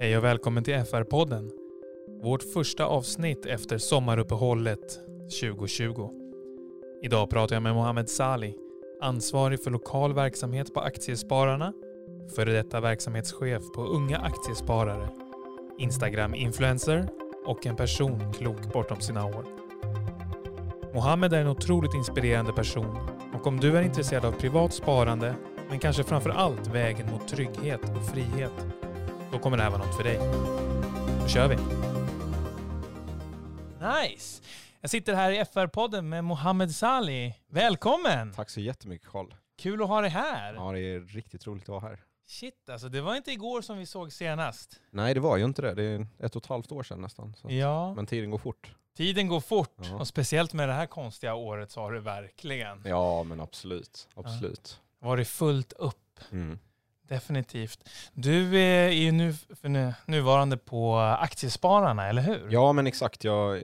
Hej och välkommen till FR-podden. Vårt första avsnitt efter sommaruppehållet 2020. Idag pratar jag med Mohammed Sali, ansvarig för lokal verksamhet på Aktiespararna, före detta verksamhetschef på Unga Aktiesparare, Instagram-influencer och en person klok bortom sina år. Mohammed är en otroligt inspirerande person och om du är intresserad av privat sparande, men kanske framför allt vägen mot trygghet och frihet, då kommer det här vara något för dig. Då kör vi! Nice! Jag sitter här i FR-podden med Mohammed Sali. Välkommen! Tack så jättemycket Karl. Kul att ha dig här. Ja, det är riktigt roligt att vara här. Shit alltså, det var inte igår som vi såg senast. Nej, det var ju inte det. Det är ett och ett halvt år sedan nästan. Så. Ja, Men tiden går fort. tiden går fort. Ja. Och speciellt med det här konstiga året så har det verkligen Ja, men absolut. Absolut. varit fullt upp. Mm. Definitivt. Du är ju nu för nu, nuvarande på Aktiespararna, eller hur? Ja, men exakt. Jag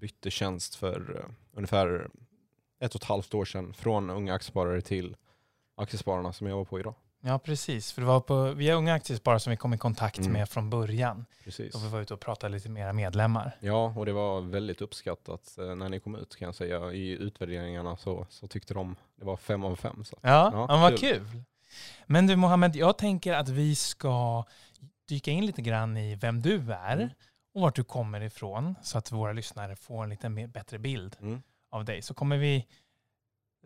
bytte tjänst för uh, ungefär ett och ett halvt år sedan från Unga Aktiesparare till Aktiespararna som jag var på idag. Ja, precis. För det var på, via Unga Aktiesparare som vi kom i kontakt Mm. med från början. Precis. Då vi var ute och pratade lite mera medlemmar. Ja, och det var väldigt uppskattat eh, när ni kom ut kan jag säga. I utvärderingarna så, så tyckte de det var fem av fem. Så. Ja, Ja, ja vad kul. kul. Men du Mohammed, jag tänker att vi ska dyka in lite grann i vem du är Mm. och vart du kommer ifrån så att våra lyssnare får en lite mer, bättre bild Mm. av dig. Så kommer vi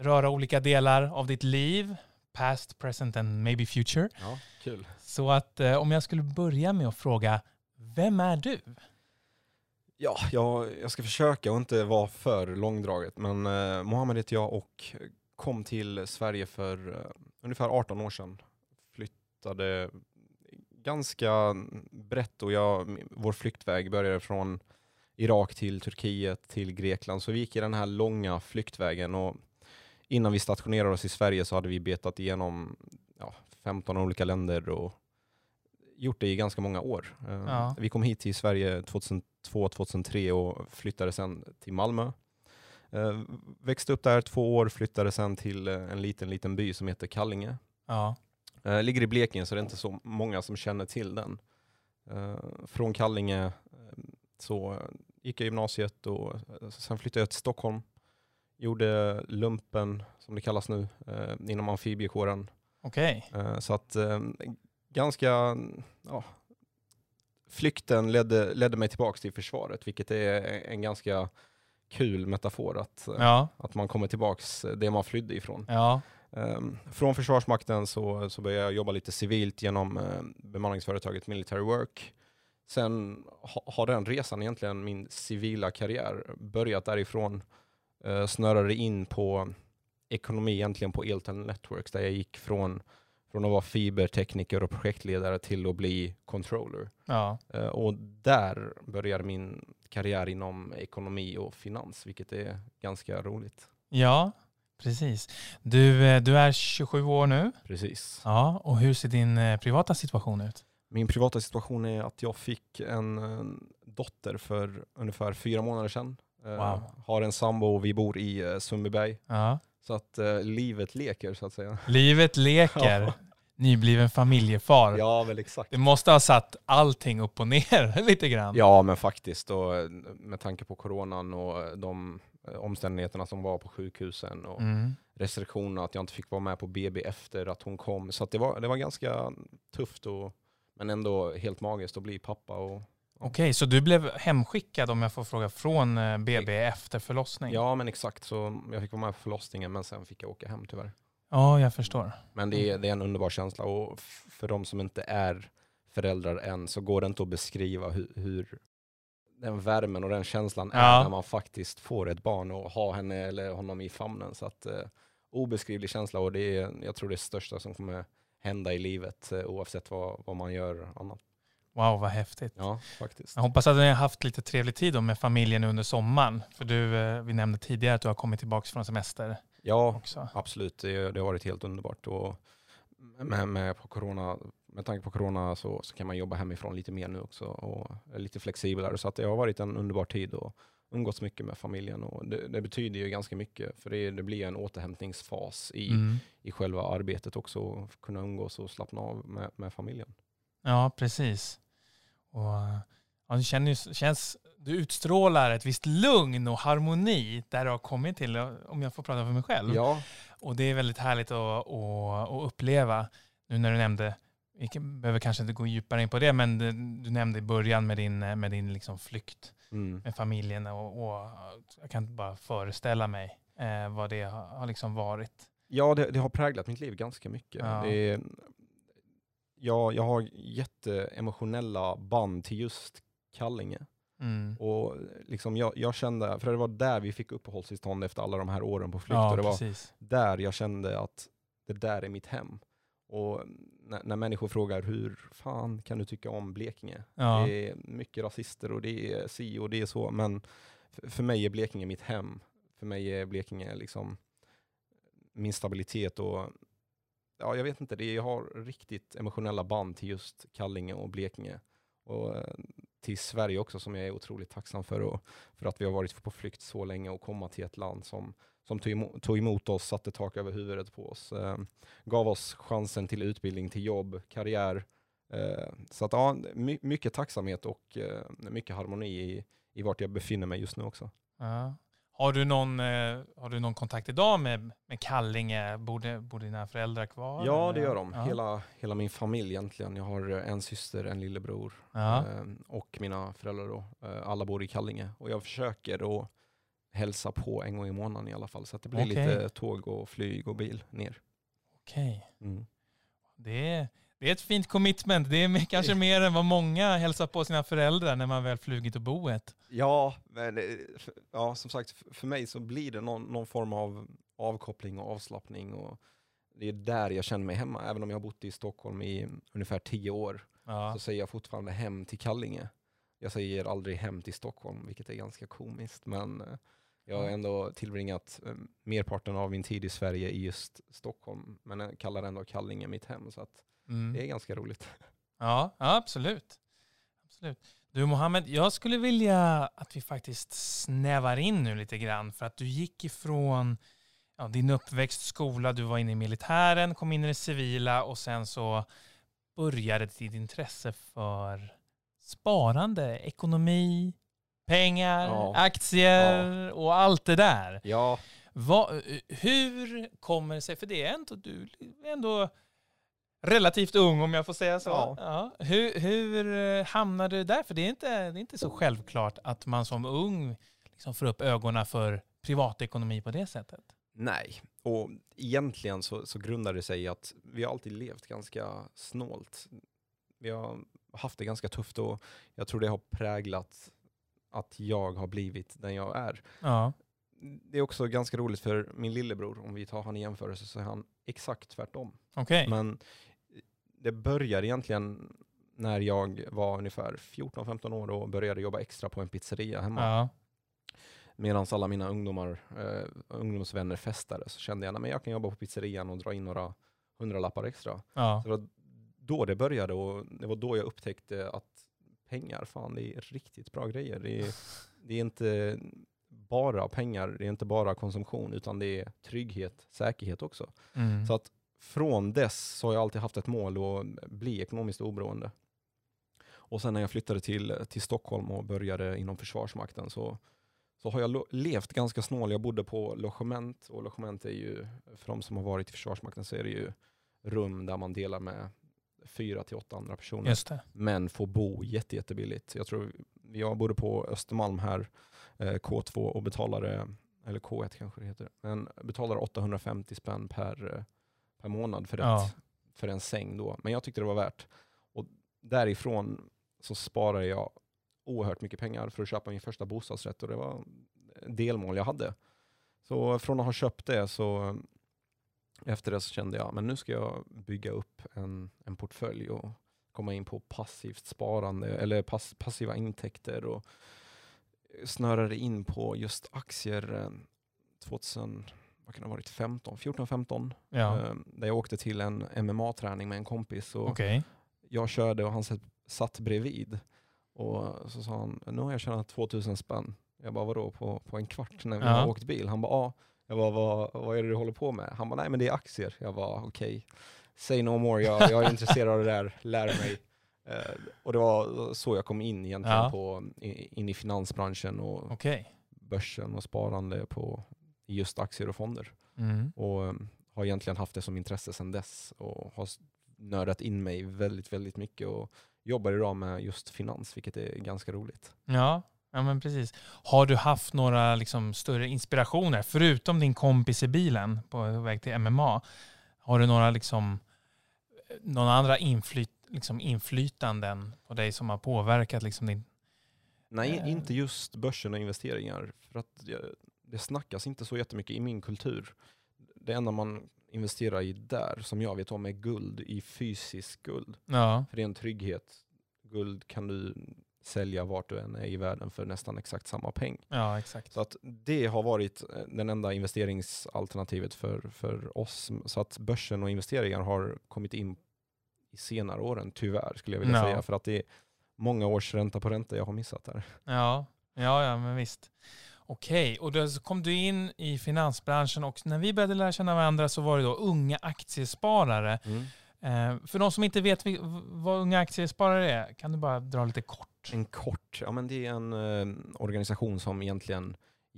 röra olika delar av ditt liv, past, present and maybe future. Ja, kul. Så att eh, om jag skulle börja med att fråga, vem är du? Ja, jag, jag ska försöka och inte vara för långdraget, men eh, Mohammed heter jag och kom till Sverige för eh, ungefär 18 år sedan. Flyttade ganska brett och jag, vår flyktväg började från Irak till Turkiet till Grekland, så vi gick i den här långa flyktvägen och innan vi stationerade oss i Sverige så hade vi betat igenom ja, 15 olika länder och gjort det i ganska många år. Eh, Ja. Vi kom hit till Sverige 2002-2003 och flyttade sen till Malmö. Eh, växte upp där två år, flyttade sen till eh, en liten, liten by som heter Kallinge. Ja, Eh, ligger i Blekinge så det är inte så många som känner till den. Från Kallinge så gick jag gymnasiet och sen flyttade jag till Stockholm. Gjorde lumpen, som det kallas nu, inom amfibiekåren. Eh, Så att ganska, ja, flykten ledde, ledde mig tillbaka till försvaret, vilket är en ganska kul metafor att, eh, Ja, att man kommer tillbaks det man flydde ifrån. ja, Um, från Försvarsmakten så, så började jag jobba lite civilt genom eh, bemanningsföretaget Military Work. Sen ha, har den resan egentligen, min civila karriär, börjat därifrån. Uh, snörade in på ekonomi egentligen på Eltel Networks där jag gick från, från att vara fibertekniker och projektledare till att bli controller. ja. Eh, och där började min karriär inom ekonomi och finans, vilket är ganska roligt. Ja, precis. Du, eh, du är 27 år nu. Precis. Ja, och hur ser din eh, privata situation ut? Min privata situation är att jag fick en, dotter för ungefär fyra månader sedan. Wow. Har en sambo och vi bor i Sundbyberg. Ja. Så att eh, livet leker så att säga. Livet leker. Ja. Nybliven familjefar. Ja, väl exakt. Det måste ha satt allting upp och ner lite grann. Ja, men faktiskt. Och, eh, med tanke på coronan och eh, de eh, omständigheterna som var på sjukhusen och Mm. restriktionerna, att jag inte fick vara med på BB efter att hon kom. Så att det, var, det var ganska tufft, och, men ändå helt magiskt att bli pappa. Och, Okej, så du blev hemskickad om jag får fråga från eh, BB efter förlossning? ja, men exakt. Så jag fick vara med på förlossningen, men sen fick jag åka hem tyvärr. Ja, jag förstår. Men det är, det är en underbar känsla och för de som inte är föräldrar än så går det inte att beskriva hur, hur den värmen och den känslan Ja. är när man faktiskt får ett barn och har henne eller honom i famnen. Så att, eh, obeskrivlig känsla och det är, jag tror det är det största som kommer hända i livet eh, oavsett vad, vad man gör annat. Wow, vad häftigt. Ja, faktiskt. Jag hoppas att ni har haft lite trevlig tid då med familjen under sommaren. För du, eh, vi nämnde tidigare att du har kommit tillbaka från semester Ja, också. absolut. Det, det har varit helt underbart. Och med, med, på corona, med tanke på corona så, så kan man jobba hemifrån lite mer nu också och är lite flexiblare. Så att det har varit en underbar tid och umgåtts mycket med familjen. Och det, det betyder ju ganska mycket för det, det blir en återhämtningsfas i, Mm. i själva arbetet också. Kunna umgås och slappna av med, med familjen. Ja, precis. Och ja, det känns, känns, du utstrålar ett visst lugn och harmoni där du har kommit till, om jag får prata för mig själv. Ja. Och det är väldigt härligt att, att, att uppleva, nu när du nämnde vi behöver kanske inte gå djupare in på det, men du nämnde i början med din, med din liksom flykt mm. med familjen och, och, jag kan bara föreställa mig eh, vad det har, har liksom varit. Ja, det, det, har präglat mitt liv ganska mycket. Ja. Det, jag, jag har jätteemotionella band till just Kallinge. Mm. Och liksom jag, jag, kände, för det var där vi fick uppehållstillstånd efter alla de här åren på flykt. Ja, och det var där jag kände att det där är mitt hem. Och när, när människor frågar hur fan kan du tycka om Blekinge? Ja. Det är mycket rasister och det är si och det är så, men för, för mig är Blekinge mitt hem. För mig är Blekinge liksom min stabilitet och ja, jag vet inte, det, jag har riktigt emotionella band till just Kallinge och Blekinge. Och eh, till Sverige också som jag är otroligt tacksam för, och för att vi har varit på flykt så länge och komma till ett land som som tog emot, tog emot oss, satte tak över huvudet på oss, eh, gav oss chansen till utbildning, till jobb, karriär. Eh, så att ja, my, mycket tacksamhet och eh, mycket harmoni i, i vart jag befinner mig just nu också. Ja. Har, du någon, eh, har du någon kontakt idag med, med Kallinge? Bor, bor dina föräldrar kvar? Ja, det gör de. Ja. Hela, hela min familj egentligen. Jag har en syster, en lillebror ja. Eh, och mina föräldrar. Då. Eh, alla bor i Kallinge och jag försöker då hälsa på en gång i månaden i alla fall. Så att det blir okay. lite tåg och flyg och bil ner. Okej. Okay. Mm. Det, det är ett fint commitment. Det är kanske mer än vad många hälsar på sina föräldrar när man väl flugit och boet. Ja, men ja, som sagt, för mig så blir det någon, någon form av avkoppling och avslappning. Och det är där jag känner mig hemma. Även om jag har bott i Stockholm i ungefär tio år ja. så säger jag fortfarande hem till Kallinge. Jag säger aldrig hem till Stockholm, vilket är ganska komiskt. Men eh, jag har ändå tillbringat eh, merparten av min tid i Sverige i just Stockholm, men jag kallar ändå Kallinge mitt hem, så att mm. det är ganska roligt. Ja, absolut. absolut. Du Mohammed, jag skulle vilja att vi faktiskt snävar in nu lite grann, för att du gick ifrån ja, din uppväxt, skola, du var inne i militären, kom in i det civila och sen så började ditt intresse för sparande, ekonomi, pengar, ja. aktier ja. och allt det där. Ja. Va, hur kommer det sig, för det är ändå, du är ändå relativt ung om jag får säga så. Ja. ja. Hur, hur eh, hamnade du där? För det är, inte, det är inte så självklart att man som ung liksom får upp ögonen för privatekonomi på det sättet. Nej, och egentligen så, så grundar det sig i att vi har alltid levt ganska snålt. Vi har haft det ganska tufft och jag tror det har präglat att jag har blivit den jag är. Ja. Det är också ganska roligt för min lillebror, om vi tar han i jämförelse, så är han exakt tvärtom. Okay. Men det börjar egentligen när jag var ungefär 14-15 år och började jobba extra på en pizzeria hemma. Ja. Medan alla mina ungdomar, eh, ungdomsvänner festade så kände jag att jag kan jobba på pizzerian och dra in några hundralappar extra. Ja. Så det var då det började och det var då jag upptäckte att pengar, fan det är riktigt bra grejer. Det är, det är inte bara pengar, det är inte bara konsumtion, utan det är trygghet, säkerhet också. Mm. Så att från dess så har jag alltid haft ett mål att bli ekonomiskt oberoende. Och sen när jag flyttade till, till Stockholm och började inom Försvarsmakten så, så har jag levt ganska snål. Jag bodde på logement och logement är ju, för de som har varit i Försvarsmakten så är det ju rum där man delar med fyra till åtta andra personer. Men får bo jätte, jättebilligt. Jag tror jag bodde på Östermalm här, K2 och betalade, eller K1 kanske det heter, men betalade 850 spänn per, eh, per månad för, ja. ett, för en säng då. Men jag tyckte det var värt. Och därifrån så sparade jag oerhört mycket pengar för att köpa min första bostadsrätt och det var delmål jag hade. Så från att ha köpt det så efter det så kände jag men nu ska jag bygga upp en, en portfölj och komma in på passivt sparande eller pass, passiva intäkter och snörade in på just aktier 2000, eh, vad kan det ha varit, 15, 14-15. Ja. Eh, där jag åkte till en MMA-träning med en kompis. Och okay. Jag körde och han satt bredvid. Och så sa han, nu har jag tjänat 2000 spänn. Jag bara, vadå, på, på en kvart när vi ja. har åkt bil? Han bara, ja. Jag bara, vad, vad är det du håller på med? Han bara, nej men det är aktier. Jag bara, okej. Okay. Say no more, jag, jag är intresserad av det där, lär mig. Eh, och det var så jag kom in egentligen Ja. på, in i finansbranschen och Okej. börsen och sparande på just aktier och fonder. Mm. Och eh, har egentligen haft det som intresse sedan dess och har nördat in mig väldigt, väldigt mycket och jobbar idag med just finans, vilket är ganska roligt. Ja, ja, men precis. Har du haft några liksom, större inspirationer, förutom din kompis i bilen på väg till MMA? Har du några liksom, någon andra inflyt, liksom, inflytanden på dig som har påverkat liksom, din... Nej, Eh. inte just börsen och investeringar. För att det snackas inte så jättemycket i min kultur. Det enda man investerar i där, som jag vet om, är guld i fysisk guld. Ja, För det är en trygghet. Guld kan du sälja vart du än är i världen för nästan exakt samma peng. ja exakt. Så att det har varit eh, den enda investeringsalternativet för, för oss. Så att börsen och investeringar har kommit in senare åren, tyvärr skulle jag vilja Ja. säga. För att det är många års ränta på ränta jag har missat där. Ja, ja, ja men visst. Okej, och då kom du in i finansbranschen och när vi började lära känna varandra så var det då unga aktiesparare. Eh, för de som inte vet vad unga aktiesparare är, kan du bara dra lite kort? En kort, ja men det är en eh, organisation som egentligen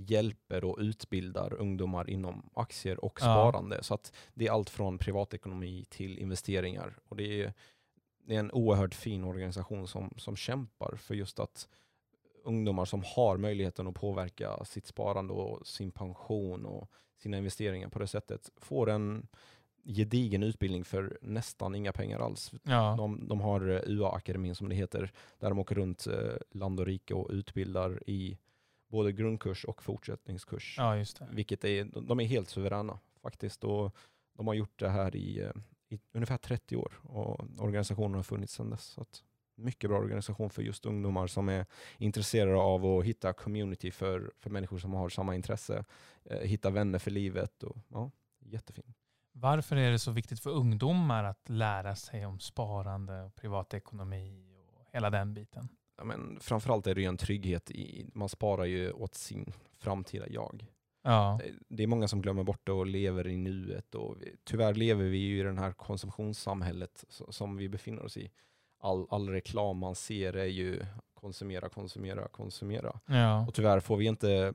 hjälper och utbildar ungdomar inom aktier och Ja. sparande. Så att det är allt från privatekonomi till investeringar. Och det är, det är en oerhört fin organisation som, som kämpar för just att ungdomar som har möjligheten att påverka sitt sparande och sin pension och sina investeringar på det sättet får en gedigen utbildning för nästan inga pengar alls. Ja, De, de har eh, UA-akademin som det heter, där de åker runt eh, land och rike och utbildar i både grundkurs och fortsättningskurs. ja just det. Vilket är, de är helt suveräna faktiskt. Och de har gjort det här i, eh, i ungefär 30 år och organisationen har funnits sedan dess. Så mycket bra organisation för just ungdomar som är intresserade av att hitta community för, för människor som har samma intresse. Eh, hitta vänner för livet. Och, ja, jättefint. Varför är det så viktigt för ungdomar att lära sig om sparande och privatekonomi och hela den biten? Ja, men framförallt är det ju en trygghet i, man sparar ju åt sin framtida jag. Ja, Det är många som glömmer bort det och lever i nuet och vi, tyvärr lever vi ju i det här konsumtionssamhället so- som vi befinner oss i. All, all reklam man ser är ju konsumera, konsumera, konsumera. ja, Och tyvärr får vi inte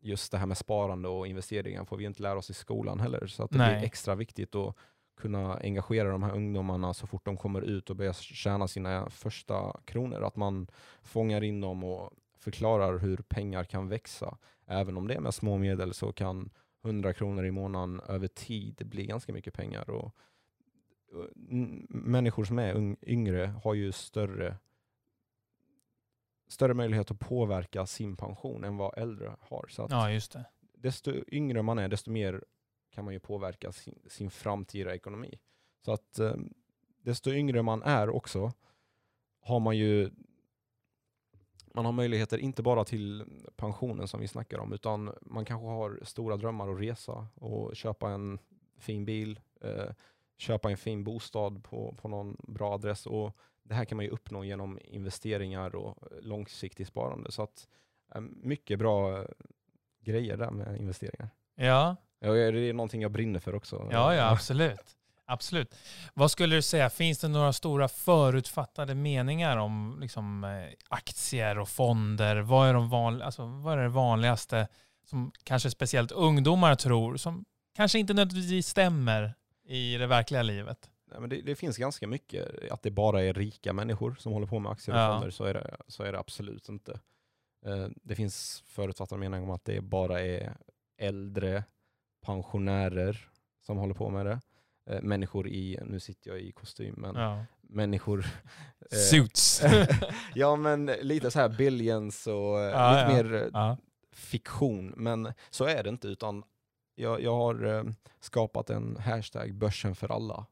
just det här med sparande och investeringar får vi inte lära oss i skolan heller. Så att det Nej. blir extra viktigt att kunna engagera de här ungdomarna så fort de kommer ut och börjar tjäna sina första kronor. Att man fångar in dem och förklarar hur pengar kan växa. Även om det är med små medel så kan 100 kronor i månaden över tid bli ganska mycket pengar. Och, människor som är yngre har ju större större möjlighet att påverka sin pension än vad äldre har. Så att ja just det. desto yngre man är, desto mer kan man ju påverka sin, sin framtida ekonomi. Så att eh, desto yngre man är också, har man ju man har möjligheter inte bara till pensionen som vi snackar om, utan man kanske har stora drömmar att resa och köpa en fin bil, eh, köpa en fin bostad på, på någon bra adress. Och det här kan man ju uppnå genom investeringar och långsiktigt sparande. Så att eh, mycket bra eh, grejer där med investeringar. Ja, Ja, det är någonting jag brinner för också. ja, ja absolut. Absolut. Vad skulle du säga, finns det några stora förutfattade meningar om liksom, eh, aktier och fonder? Vad är, de van, alltså, vad är det vanligaste som kanske speciellt ungdomar tror, som kanske inte nödvändigtvis stämmer i det verkliga livet? Nej, men det, det finns ganska mycket. Att det bara är rika människor som håller på med aktier och Ja. fonder, så är, det, så är det absolut inte. Eh, Det finns förutfattade meningar om att det bara är äldre pensionärer som håller på med det. Eh, Människor i, nu sitter jag i kostym, men Ja. människor... eh, Suits. ja men lite så här billions och Ja, lite ja. mer ja. fiktion, men så är det inte. utan Jag, jag har eh, skapat en hashtag börsen för alla.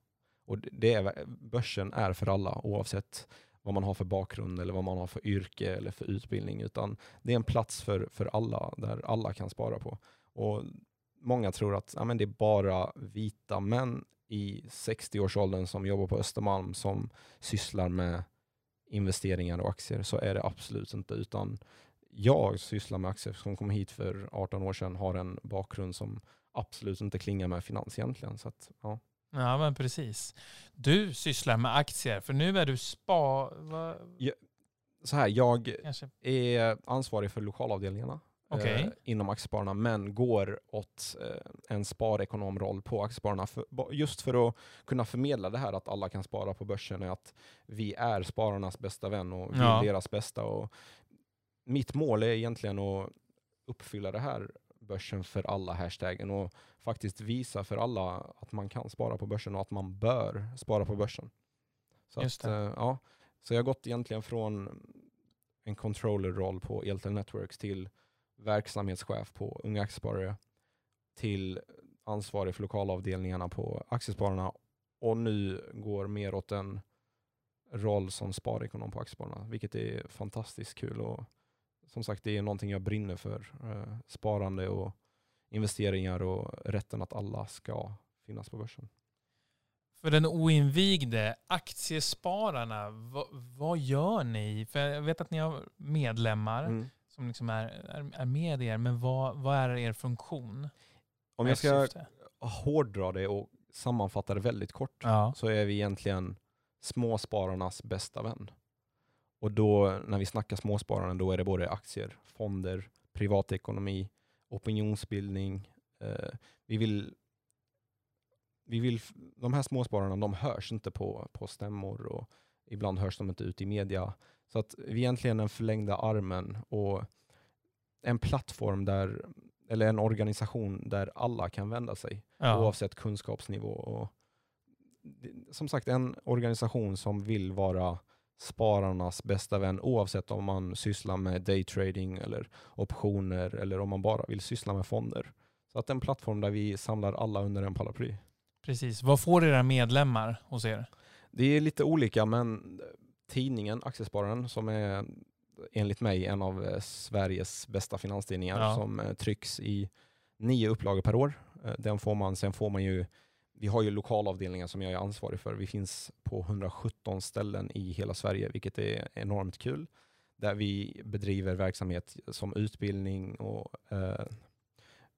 Och det är, börsen är för alla oavsett vad man har för bakgrund eller vad man har för yrke eller för utbildning. Utan det är en plats för, för alla där alla kan spara på. Och Många tror att ja, men det är bara vita män i 60-årsåldern som jobbar på Östermalm som sysslar med investeringar och aktier. Så är det absolut inte. utan jag sysslar med aktier som kom hit för 18 år sedan har en bakgrund som absolut inte klingar med finans egentligen. Så att, ja. Ja, men precis. Du sysslar med aktier, för nu är du spa... Va, Så här, jag kanske? är ansvarig för lokalavdelningarna Okej. eh, inom Aktiespararna men går åt eh, en sparekonomroll på Aktiespararna för, just för att kunna förmedla det här att alla kan spara på börsen och att vi är spararnas bästa vän och vill Ja. deras bästa. Och mitt mål är egentligen att uppfylla det här börsen för alla hashtaggen och faktiskt visa för alla att man kan spara på börsen och att man bör spara på börsen. Så, att, eh, ja. så jag har gått egentligen från en controller-roll på Eltel Networks till verksamhetschef på Unga Aktiesparare till ansvarig för lokalavdelningarna på Aktiespararna och nu går mer åt en roll som sparekonom på Aktiespararna, vilket är fantastiskt kul. Och som sagt, det är någonting jag brinner för. Eh, sparande och investeringar och rätten att alla ska finnas på börsen. För den oinvigde, aktiespararna, vad, vad gör ni? För jag vet att ni har medlemmar Mm. Som liksom är, är, är med er, men vad, vad är er funktion? Om jag ska syfte? hårdra det och sammanfatta det väldigt kort Ja. så är vi egentligen småspararnas bästa vän. Och då när vi snackar småspararna då är det både aktier, fonder, privatekonomi, opinionsbildning. Eh, vi vill, vi vill, de här småspararna de hörs inte på, på stämmor och ibland hörs de inte ut i media. Så att vi är egentligen den förlängda armen och en plattform där, eller en organisation där alla kan vända sig Ja. oavsett kunskapsnivå. Och som sagt, en organisation som vill vara spararnas bästa vän oavsett om man sysslar med daytrading eller optioner eller om man bara vill syssla med fonder. Så att en plattform där vi samlar alla under en paraply. Precis. Vad får era medlemmar hos er? Det är lite olika men tidningen Aktiespararen som är enligt mig en av eh, Sveriges bästa finanstidningar Ja. som eh, trycks i nio upplagor per år. Eh, Den får man, sen får man ju, vi har ju lokalavdelningar som jag är ansvarig för. Vi finns på 117 ställen i hela Sverige vilket är enormt kul. Där vi bedriver verksamhet som utbildning och eh,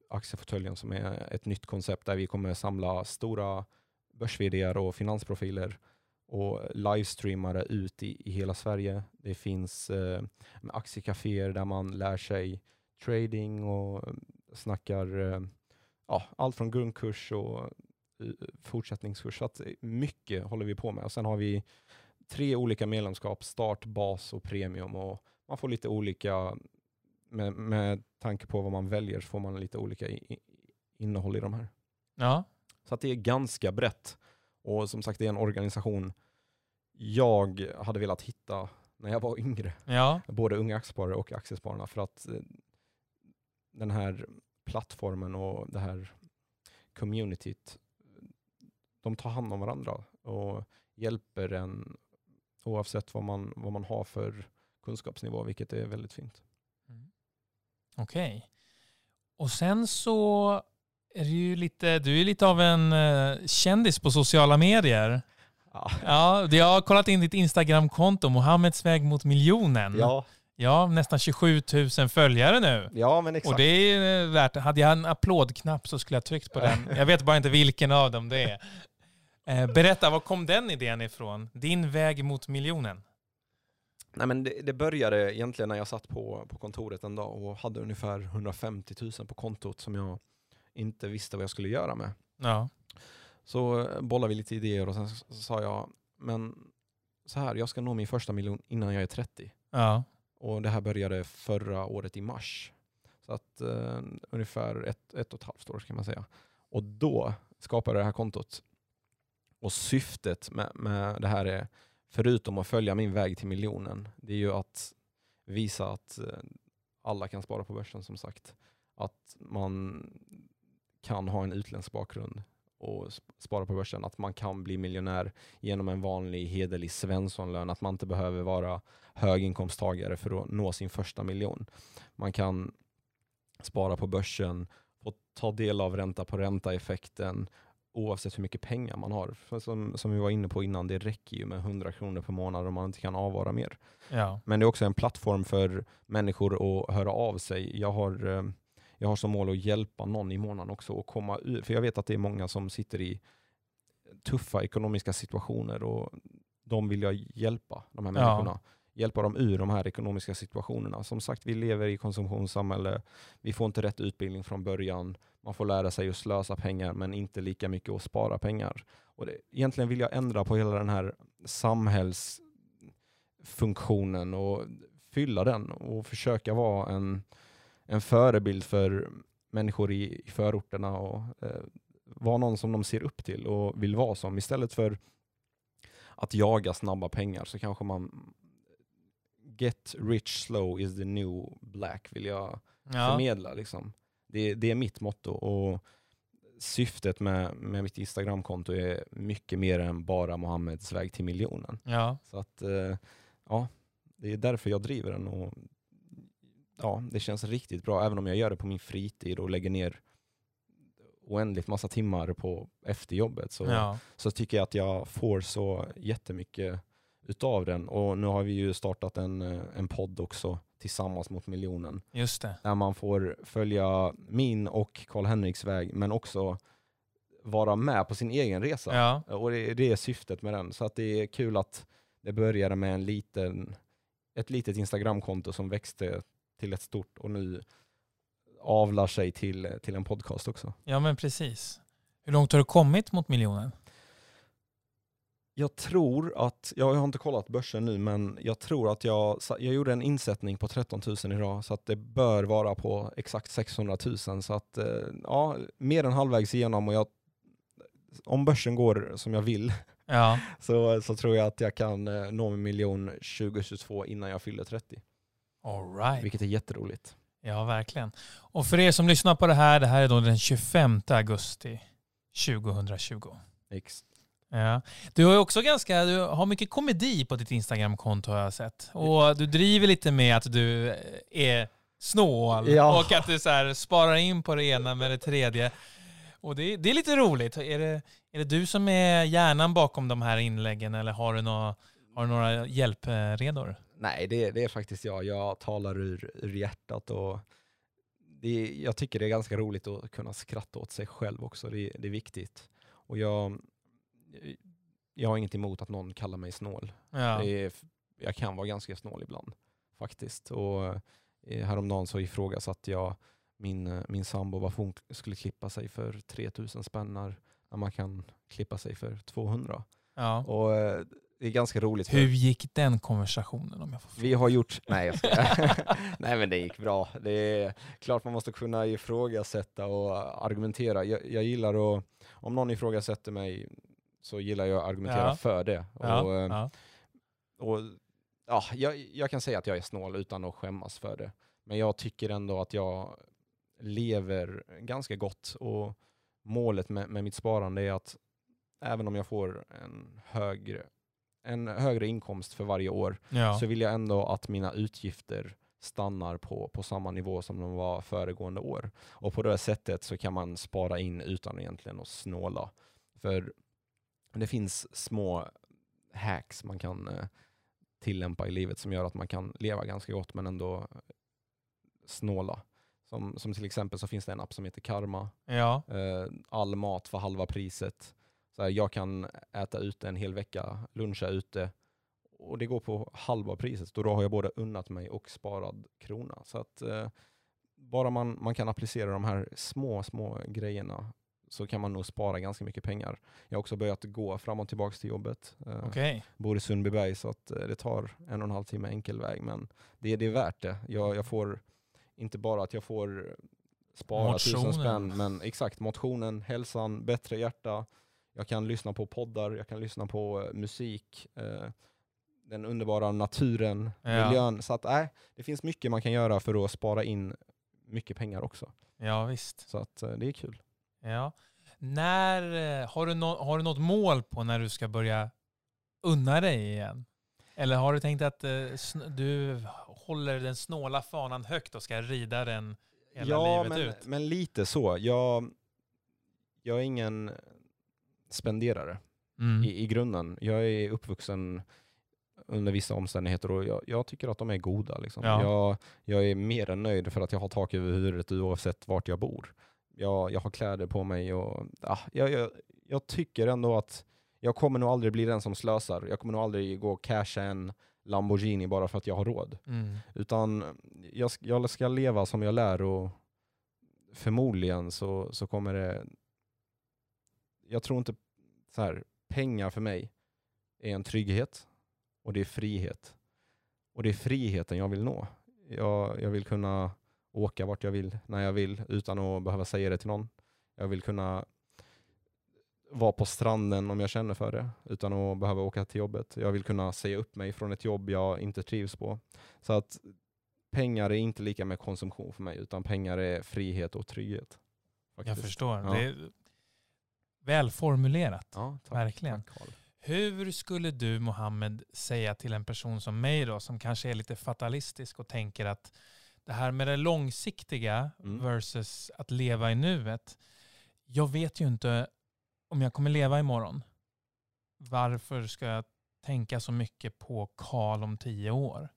aktiefåtöljen som är ett nytt koncept där vi kommer samla stora börs och finansprofiler och livestreamare ut i, i hela Sverige. Det finns eh, aktiekaféer där man lär sig trading och eh, snackar eh, ja, allt från grundkurs och eh, fortsättningskurs. Så att eh, mycket håller vi på med. Och sen har vi tre olika medlemskap, start, bas och premium. Och man får lite olika, med, med tanke på vad man väljer, så får man lite olika i, i, innehåll i de här. Ja. Så att det är ganska brett. Och som sagt, det är en organisation jag hade velat hitta när jag var yngre. Ja. Både Unga Aktiesparare och Aktiespararna. För att eh, den här plattformen och det här communityt, de tar hand om varandra och hjälper en oavsett vad man, vad man har för kunskapsnivå, vilket är väldigt fint. Mm. Okej. Och sen så är du ju lite, du är lite av en eh, kändis på sociala medier. Ja, Ja, jag har kollat in ditt Instagramkonto, Mohammeds väg mot miljonen. ja, Ja, nästan 27 000 följare nu. ja men exakt. Och det är eh, värt Hade jag en applådknapp så skulle jag tryckt på den. Jag vet bara inte vilken av dem det är. Eh, berätta, var kom den idén ifrån? Din väg mot miljonen? Nej, men det, det började egentligen när jag satt på, på kontoret en dag och hade ungefär 150 000 på kontot som jag inte visste vad jag skulle göra med. Ja. Så eh, bollade vi lite idéer och sen sa jag, men så här, jag ska nå min första miljon innan jag är 30. Ja. Och det här började förra året i mars. Så att eh, ungefär ett, ett och ett halvt år kan man säga. Och då skapade jag det här kontot. Och syftet med, med det här är, förutom att följa min väg till miljonen, det är ju att visa att eh, alla kan spara på börsen som sagt. Att man kan ha en utländsk bakgrund och sp- spara på börsen. Att man kan bli miljonär genom en vanlig hederlig svenssonlön. Att man inte behöver vara höginkomsttagare för att nå sin första miljon. Man kan spara på börsen och ta del av ränta på ränta-effekten oavsett hur mycket pengar man har. För som, som vi var inne på innan, det räcker ju med 100 kronor per månad om man inte kan avvara mer. Ja. Men det är också en plattform för människor att höra av sig. Jag har, eh, jag har som mål att hjälpa någon i månaden också att komma ur, för jag vet att det är många som sitter i tuffa ekonomiska situationer och de vill jag hjälpa, de här Ja. människorna. Hjälpa dem ur de här ekonomiska situationerna. Som sagt, vi lever i konsumtionssamhälle. Vi får inte rätt utbildning från början. Man får lära sig att slösa pengar men inte lika mycket att spara pengar. Och det, egentligen vill jag ändra på hela den här samhällsfunktionen och fylla den och försöka vara en, en förebild för människor i, i förorterna och eh, vara någon som de ser upp till och vill vara som. Istället för att jaga snabba pengar så kanske man get rich slow is the new black vill jag Ja. förmedla. Liksom. Det, det är mitt motto. Och syftet med, med mitt Instagramkonto är mycket mer än bara Mohammeds väg till miljonen. ja. Så att, eh, ja, det är därför jag driver den. Och, ja, det känns riktigt bra, även om jag gör det på min fritid och lägger ner oändligt massa timmar på efter jobbet. Så, ja. så tycker jag att jag får så jättemycket utav den. Och nu har vi ju startat en, en podd också tillsammans mot miljonen. Just det. Där man får följa min och Karl-Henriks väg men också vara med på sin egen resa. Ja. Och det, det är syftet med den. Så att det är kul att det började med en liten, ett litet Instagramkonto som växte till ett stort och nu avlar sig till, till en podcast också. ja, men precis. Hur långt har du kommit mot miljonen? Jag tror att, jag har inte kollat börsen nu, men jag tror att jag, jag gjorde en insättning på 13 000 idag, så att det bör vara på exakt 600 000. Så att, eh, ja, mer än halvvägs igenom och jag, om börsen går som jag vill Ja. så, så tror jag att jag kan eh, nå en miljon 2022 innan jag fyller 30. All right. Vilket är jätteroligt. Ja, verkligen. Och för er som lyssnar på det här, det här är då den 25 augusti 2020. Ex- Ja. Du har också ganska, du har mycket komedi på ditt Instagramkonto har jag sett. Och du driver lite med att du är snål Ja. och att du så här sparar in på det ena med det tredje. Och det, det är lite roligt. Är det, är det du som är hjärnan bakom de här inläggen eller har du, nå, har du några hjälpredor? Nej, det, det är faktiskt jag. Jag talar ur, ur hjärtat och det, jag tycker det är ganska roligt att kunna skratta åt sig själv också. Det, det är viktigt. Och jag, jag har inget emot att någon kallar mig snål. Ja. Är, jag kan vara ganska snål ibland faktiskt. Och eh, häromdagen så ifrågasatte jag min, eh, min sambo varför hon skulle klippa sig för 3000 spänn när när man kan klippa sig för 200. ja. Och eh, det är ganska roligt. Hur gick den konversationen om jag får fråga? vi har gjort, nej jag ska. nej men det gick bra. Det är klart man måste kunna ifrågasätta och argumentera. Jag, jag gillar att, om någon ifrågasätter mig så gillar jag att argumentera Ja. för det. Ja, Och, eh, ja. och, ja, jag, jag kan säga att jag är snål utan att skämmas för det. Men jag tycker ändå att jag lever ganska gott och målet med, med mitt sparande är att även om jag får en högre, en högre inkomst för varje år ja. så vill jag ändå att mina utgifter stannar på, på samma nivå som de var föregående år. Och på det sättet så kan man spara in utan egentligen att snåla. För det finns små hacks man kan eh, tillämpa i livet som gör att man kan leva ganska gott men ändå snåla. Som, som till exempel så finns det en app som heter Karma. ja. Eh, all mat för halva priset. Så här, jag kan äta ute en hel vecka, luncha ute och det går på halva priset. Då har jag både unnat mig och sparad krona. Så att eh, bara man, man kan applicera de här små, små grejerna så kan man nog spara ganska mycket pengar. Jag har också börjat gå fram och tillbaka till jobbet. Eh, Okej. bor i Sundbyberg så att eh, det tar en och en halv timme enkel väg. Men det, det är värt det. Jag, jag får inte bara att jag får spara tusen Motionen. spänn, men exakt motionen, hälsan, bättre hjärta. Jag kan lyssna på poddar, jag kan lyssna på eh, musik, eh, den underbara naturen, Ja. miljön. Så att nej, det finns mycket man kan göra för att spara in mycket pengar också. Ja, visst. Så att eh, det är kul. Ja. När, har, du nå- har du något mål på när du ska börja unna dig igen? Eller har du tänkt att eh, du håller den snåla fanan högt och ska rida den hela ja, livet men, ut? men lite så. Jag, jag är ingen spenderare. Mm. i, i grunden. Jag är uppvuxen under vissa omständigheter och jag, jag tycker att de är goda. Liksom. Ja. Jag, jag är mer än nöjd för att jag har tak över huvudet oavsett vart jag bor. Jag, jag har kläder på mig och ah, jag, tycker ändå att jag kommer nog aldrig bli den som slösar. Jag kommer nog aldrig gå och casha en Lamborghini bara för att jag har råd. Mm. Utan jag ska leva som jag lär och förmodligen så, så kommer det... Jag tror inte så här, pengar för mig är en trygghet och det är frihet. Och det är friheten jag vill nå. Jag, jag vill kunna åka vart jag vill, när jag vill, utan att behöva säga det till någon. Jag vill kunna vara på stranden om jag känner för det, utan att behöva åka till jobbet. Jag vill kunna säga upp mig från ett jobb jag inte trivs på. Så att pengar är inte lika med konsumtion för mig, utan pengar är frihet och trygghet. Jag faktiskt. förstår. Ja. Det är välformulerat. Ja, tack, Verkligen. Tack. Hur skulle du Mohammed säga till en person som mig då, som kanske är lite fatalistisk och tänker att det här med det långsiktiga Mm. versus att leva i nuet. Jag vet ju inte om jag kommer leva imorgon. Varför ska jag tänka så mycket på Karl om tio år?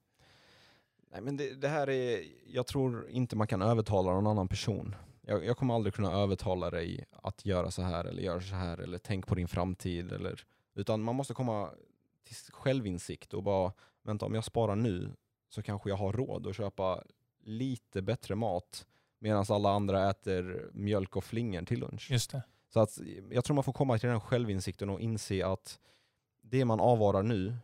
Nej, men det, det här är, jag tror inte man kan övertala någon annan person. Jag, jag kommer aldrig kunna övertala dig att göra så här eller göra så här eller tänk på din framtid. Eller, utan man måste komma till självinsikt och bara, vänta om jag sparar nu så kanske jag har råd att köpa lite bättre mat medan alla andra äter mjölk och flingor till lunch. Just det. Så att jag tror man får komma till den självinsikten och inse att det man avvarar nu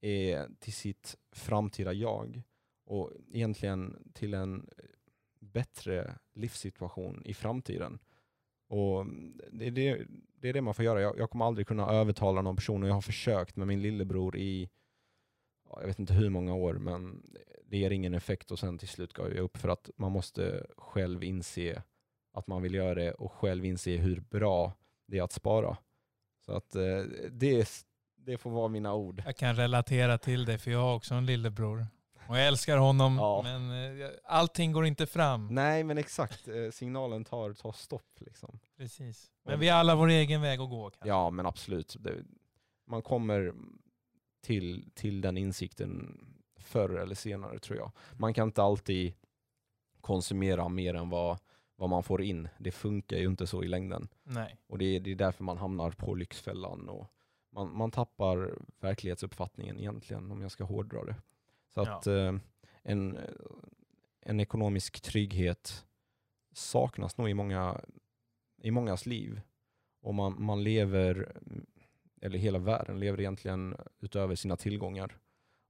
är till sitt framtida jag och egentligen till en bättre livssituation i framtiden. Och det är det, det, är det man får göra. Jag, jag kommer aldrig kunna övertala någon person och jag har försökt med min lillebror i jag vet inte hur många år men det ger ingen effekt och sen till slut gav jag upp för att man måste själv inse att man vill göra det och själv inse hur bra det är att spara. Så att eh, det, det får vara mina ord. Jag kan relatera till det för jag har också en lillebror. Och jag älskar honom Ja. men eh, allting går inte fram. Nej men exakt, eh, signalen tar, tar stopp liksom. Precis. Men vi har alla vår egen väg att gå. Kanske. Ja men absolut. Det, man kommer till, till den insikten förr eller senare tror jag. Man kan inte alltid konsumera mer än vad, vad man får in. Det funkar ju inte så i längden. Nej. Och det är, det är därför man hamnar på Lyxfällan. Och man, man tappar verklighetsuppfattningen egentligen om jag ska hårdra det. Så Ja. att eh, en, en ekonomisk trygghet saknas nog i, många, i mångas liv. Och man, man lever, eller hela världen lever egentligen utöver sina tillgångar.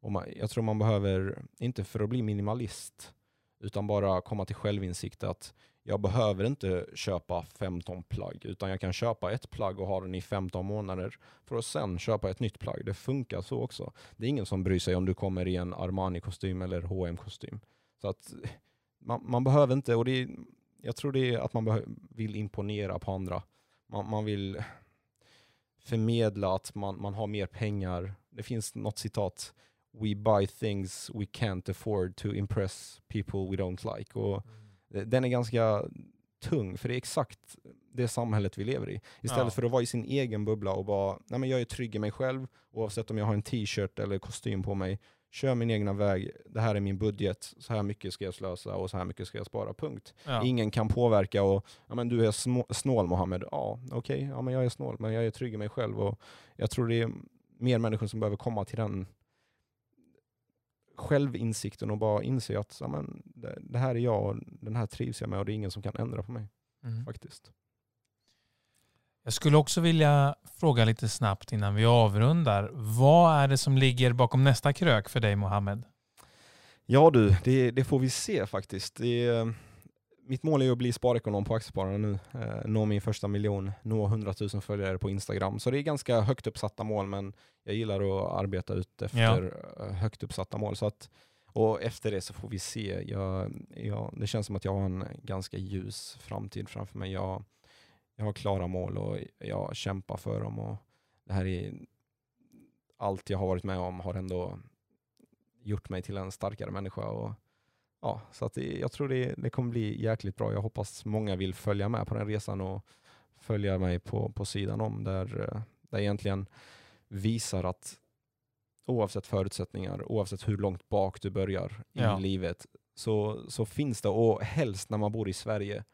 Och man, jag tror man behöver, inte för att bli minimalist, utan bara komma till självinsikt att jag behöver inte köpa 15 plagg, utan jag kan köpa ett plagg och ha den i 15 månader för att sen köpa ett nytt plagg. Det funkar så också. Det är ingen som bryr sig om du kommer i en Armani-kostym eller hm kostym Så att man, man behöver inte, och det är, jag tror det är att man vill imponera på andra. Man, man vill förmedla att man, man har mer pengar. Det finns något citat, We buy things we can't afford to impress people we don't like. Och mm den är ganska tung, för det är exakt det samhället vi lever i. Istället Ja. för att vara i sin egen bubbla och bara, nej men jag är trygg i mig själv, oavsett om jag har en t-shirt eller kostym på mig. Kör min egna väg, det här är min budget, så här mycket ska jag slösa och så här mycket ska jag spara, punkt. Ja. Ingen kan påverka och, ja men du är små, snål Mohammed. Ja, okej, ja men jag är snål, men jag är trygg i mig själv och jag tror det är mer människor som behöver komma till den självinsikten och bara inse att ja, men, det, det här är jag och den här trivs jag med och det är ingen som kan ändra på mig Mm. faktiskt. Jag skulle också vilja fråga lite snabbt innan vi avrundar. Vad är det som ligger bakom nästa krök för dig Mohammed? Ja du, det, det får vi se faktiskt. Det mitt mål är att bli sparekonom på Aktiespararna nu. Eh, nå min första miljon, nå 100 000 följare på Instagram. Så det är ganska högt uppsatta mål men jag gillar att arbeta ut efter eh, högt uppsatta mål. Så att, och efter det så får vi se. Jag, jag, det känns som att jag har en ganska ljus framtid framför mig. Jag, jag har klara mål och jag kämpar för dem. Och det här är allt jag har varit med om har ändå gjort mig till en starkare människa. Och, ja, så att det, jag tror det, det kommer bli jäkligt bra. Jag hoppas många vill följa med på den resan och följa mig på, på sidan om där, där jag egentligen visar att oavsett förutsättningar, oavsett hur långt bak du börjar i Ja. livet, så, så finns det, och helst när man bor i Sverige,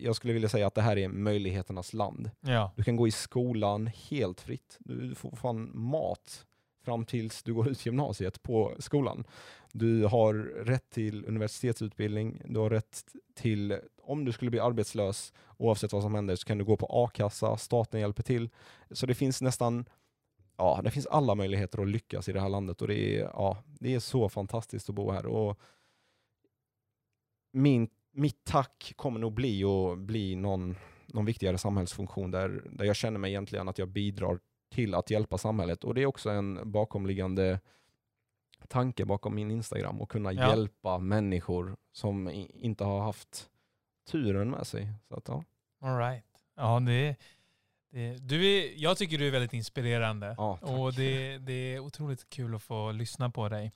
jag skulle vilja säga att det här är möjligheternas land. Ja. Du kan gå i skolan helt fritt. Du får fan mat fram tills du går ut gymnasiet på skolan. Du har rätt till universitetsutbildning, du har rätt till, om du skulle bli arbetslös, oavsett vad som händer, så kan du gå på a-kassa, staten hjälper till. Så det finns nästan, ja, det finns alla möjligheter att lyckas i det här landet och det är, ja, det är så fantastiskt att bo här. Och min, mitt tack kommer nog bli att bli någon, någon viktigare samhällsfunktion där, där jag känner mig egentligen att jag bidrar till att hjälpa samhället. Och det är också en bakomliggande tanke bakom min Instagram, att kunna Ja. hjälpa människor som i- inte har haft turen med sig. Så att, ja. All right. Ja, det, det, du är, jag tycker du är väldigt inspirerande. Ja, och det, det är otroligt kul att få lyssna på dig.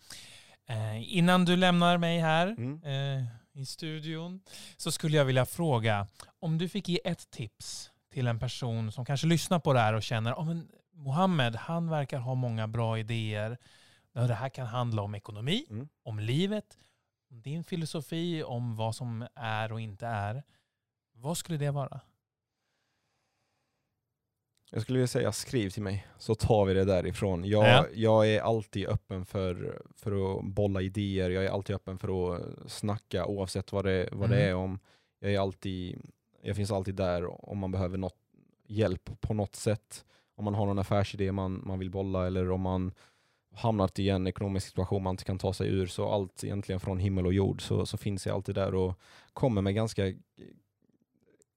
Eh, innan du lämnar mig här Mm. eh, i studion så skulle jag vilja fråga om du fick ge ett tips till en person som kanske lyssnar på det här och känner oh, men Mohammed, han verkar ha många bra idéer. Det här kan handla om ekonomi, Mm. om livet, om din filosofi, om vad som är och inte är. Vad skulle det vara? Jag skulle vilja säga skriv till mig, så tar vi det därifrån. Jag, Ja. jag är alltid öppen för, för att bolla idéer, jag är alltid öppen för att snacka oavsett vad det, vad det Mm. är om. Jag, är alltid, jag finns alltid där om man behöver något, hjälp på något sätt. Om man har någon affärsidé man, man vill bolla eller om man hamnat i en ekonomisk situation man inte kan ta sig ur. Så allt egentligen från himmel och jord så, så finns jag alltid där och kommer med ganska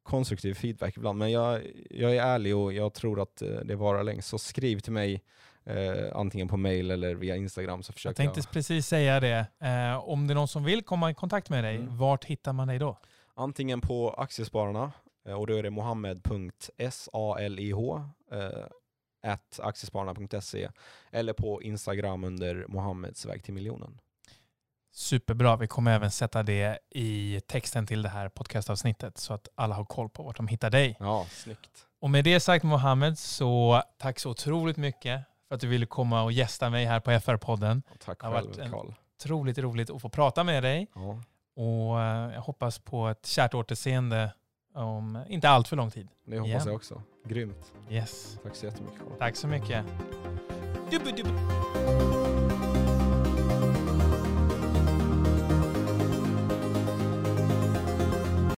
konstruktiv feedback ibland. Men jag, jag är ärlig och jag tror att eh, det varar längst. Så skriv till mig eh, antingen på mail eller via Instagram så Jag försöker tänkte precis säga det. Eh, om det är någon som vill komma i kontakt med dig, Mm. vart hittar man dig då? Antingen på Aktiespararna eh, och då är det mohammed.salih eh, at aktiespararna.se eller på Instagram under Mohammeds väg till miljonen. Superbra. Vi kommer även sätta det i texten till det här podcastavsnittet så att alla har koll på vart de hittar dig. Ja, snyggt. Och med det sagt Mohammed så tack så otroligt mycket för att du ville komma och gästa mig här på FR-podden. Och tack Det har själv varit. Otroligt roligt att få prata med dig Ja, och eh, jag hoppas på ett kärt återseende om inte allt för lång tid. det hoppas Ja. jag också. Grymt. Yes. Tack så jättemycket Karl. Tack så mycket. Dubbe, dubbe.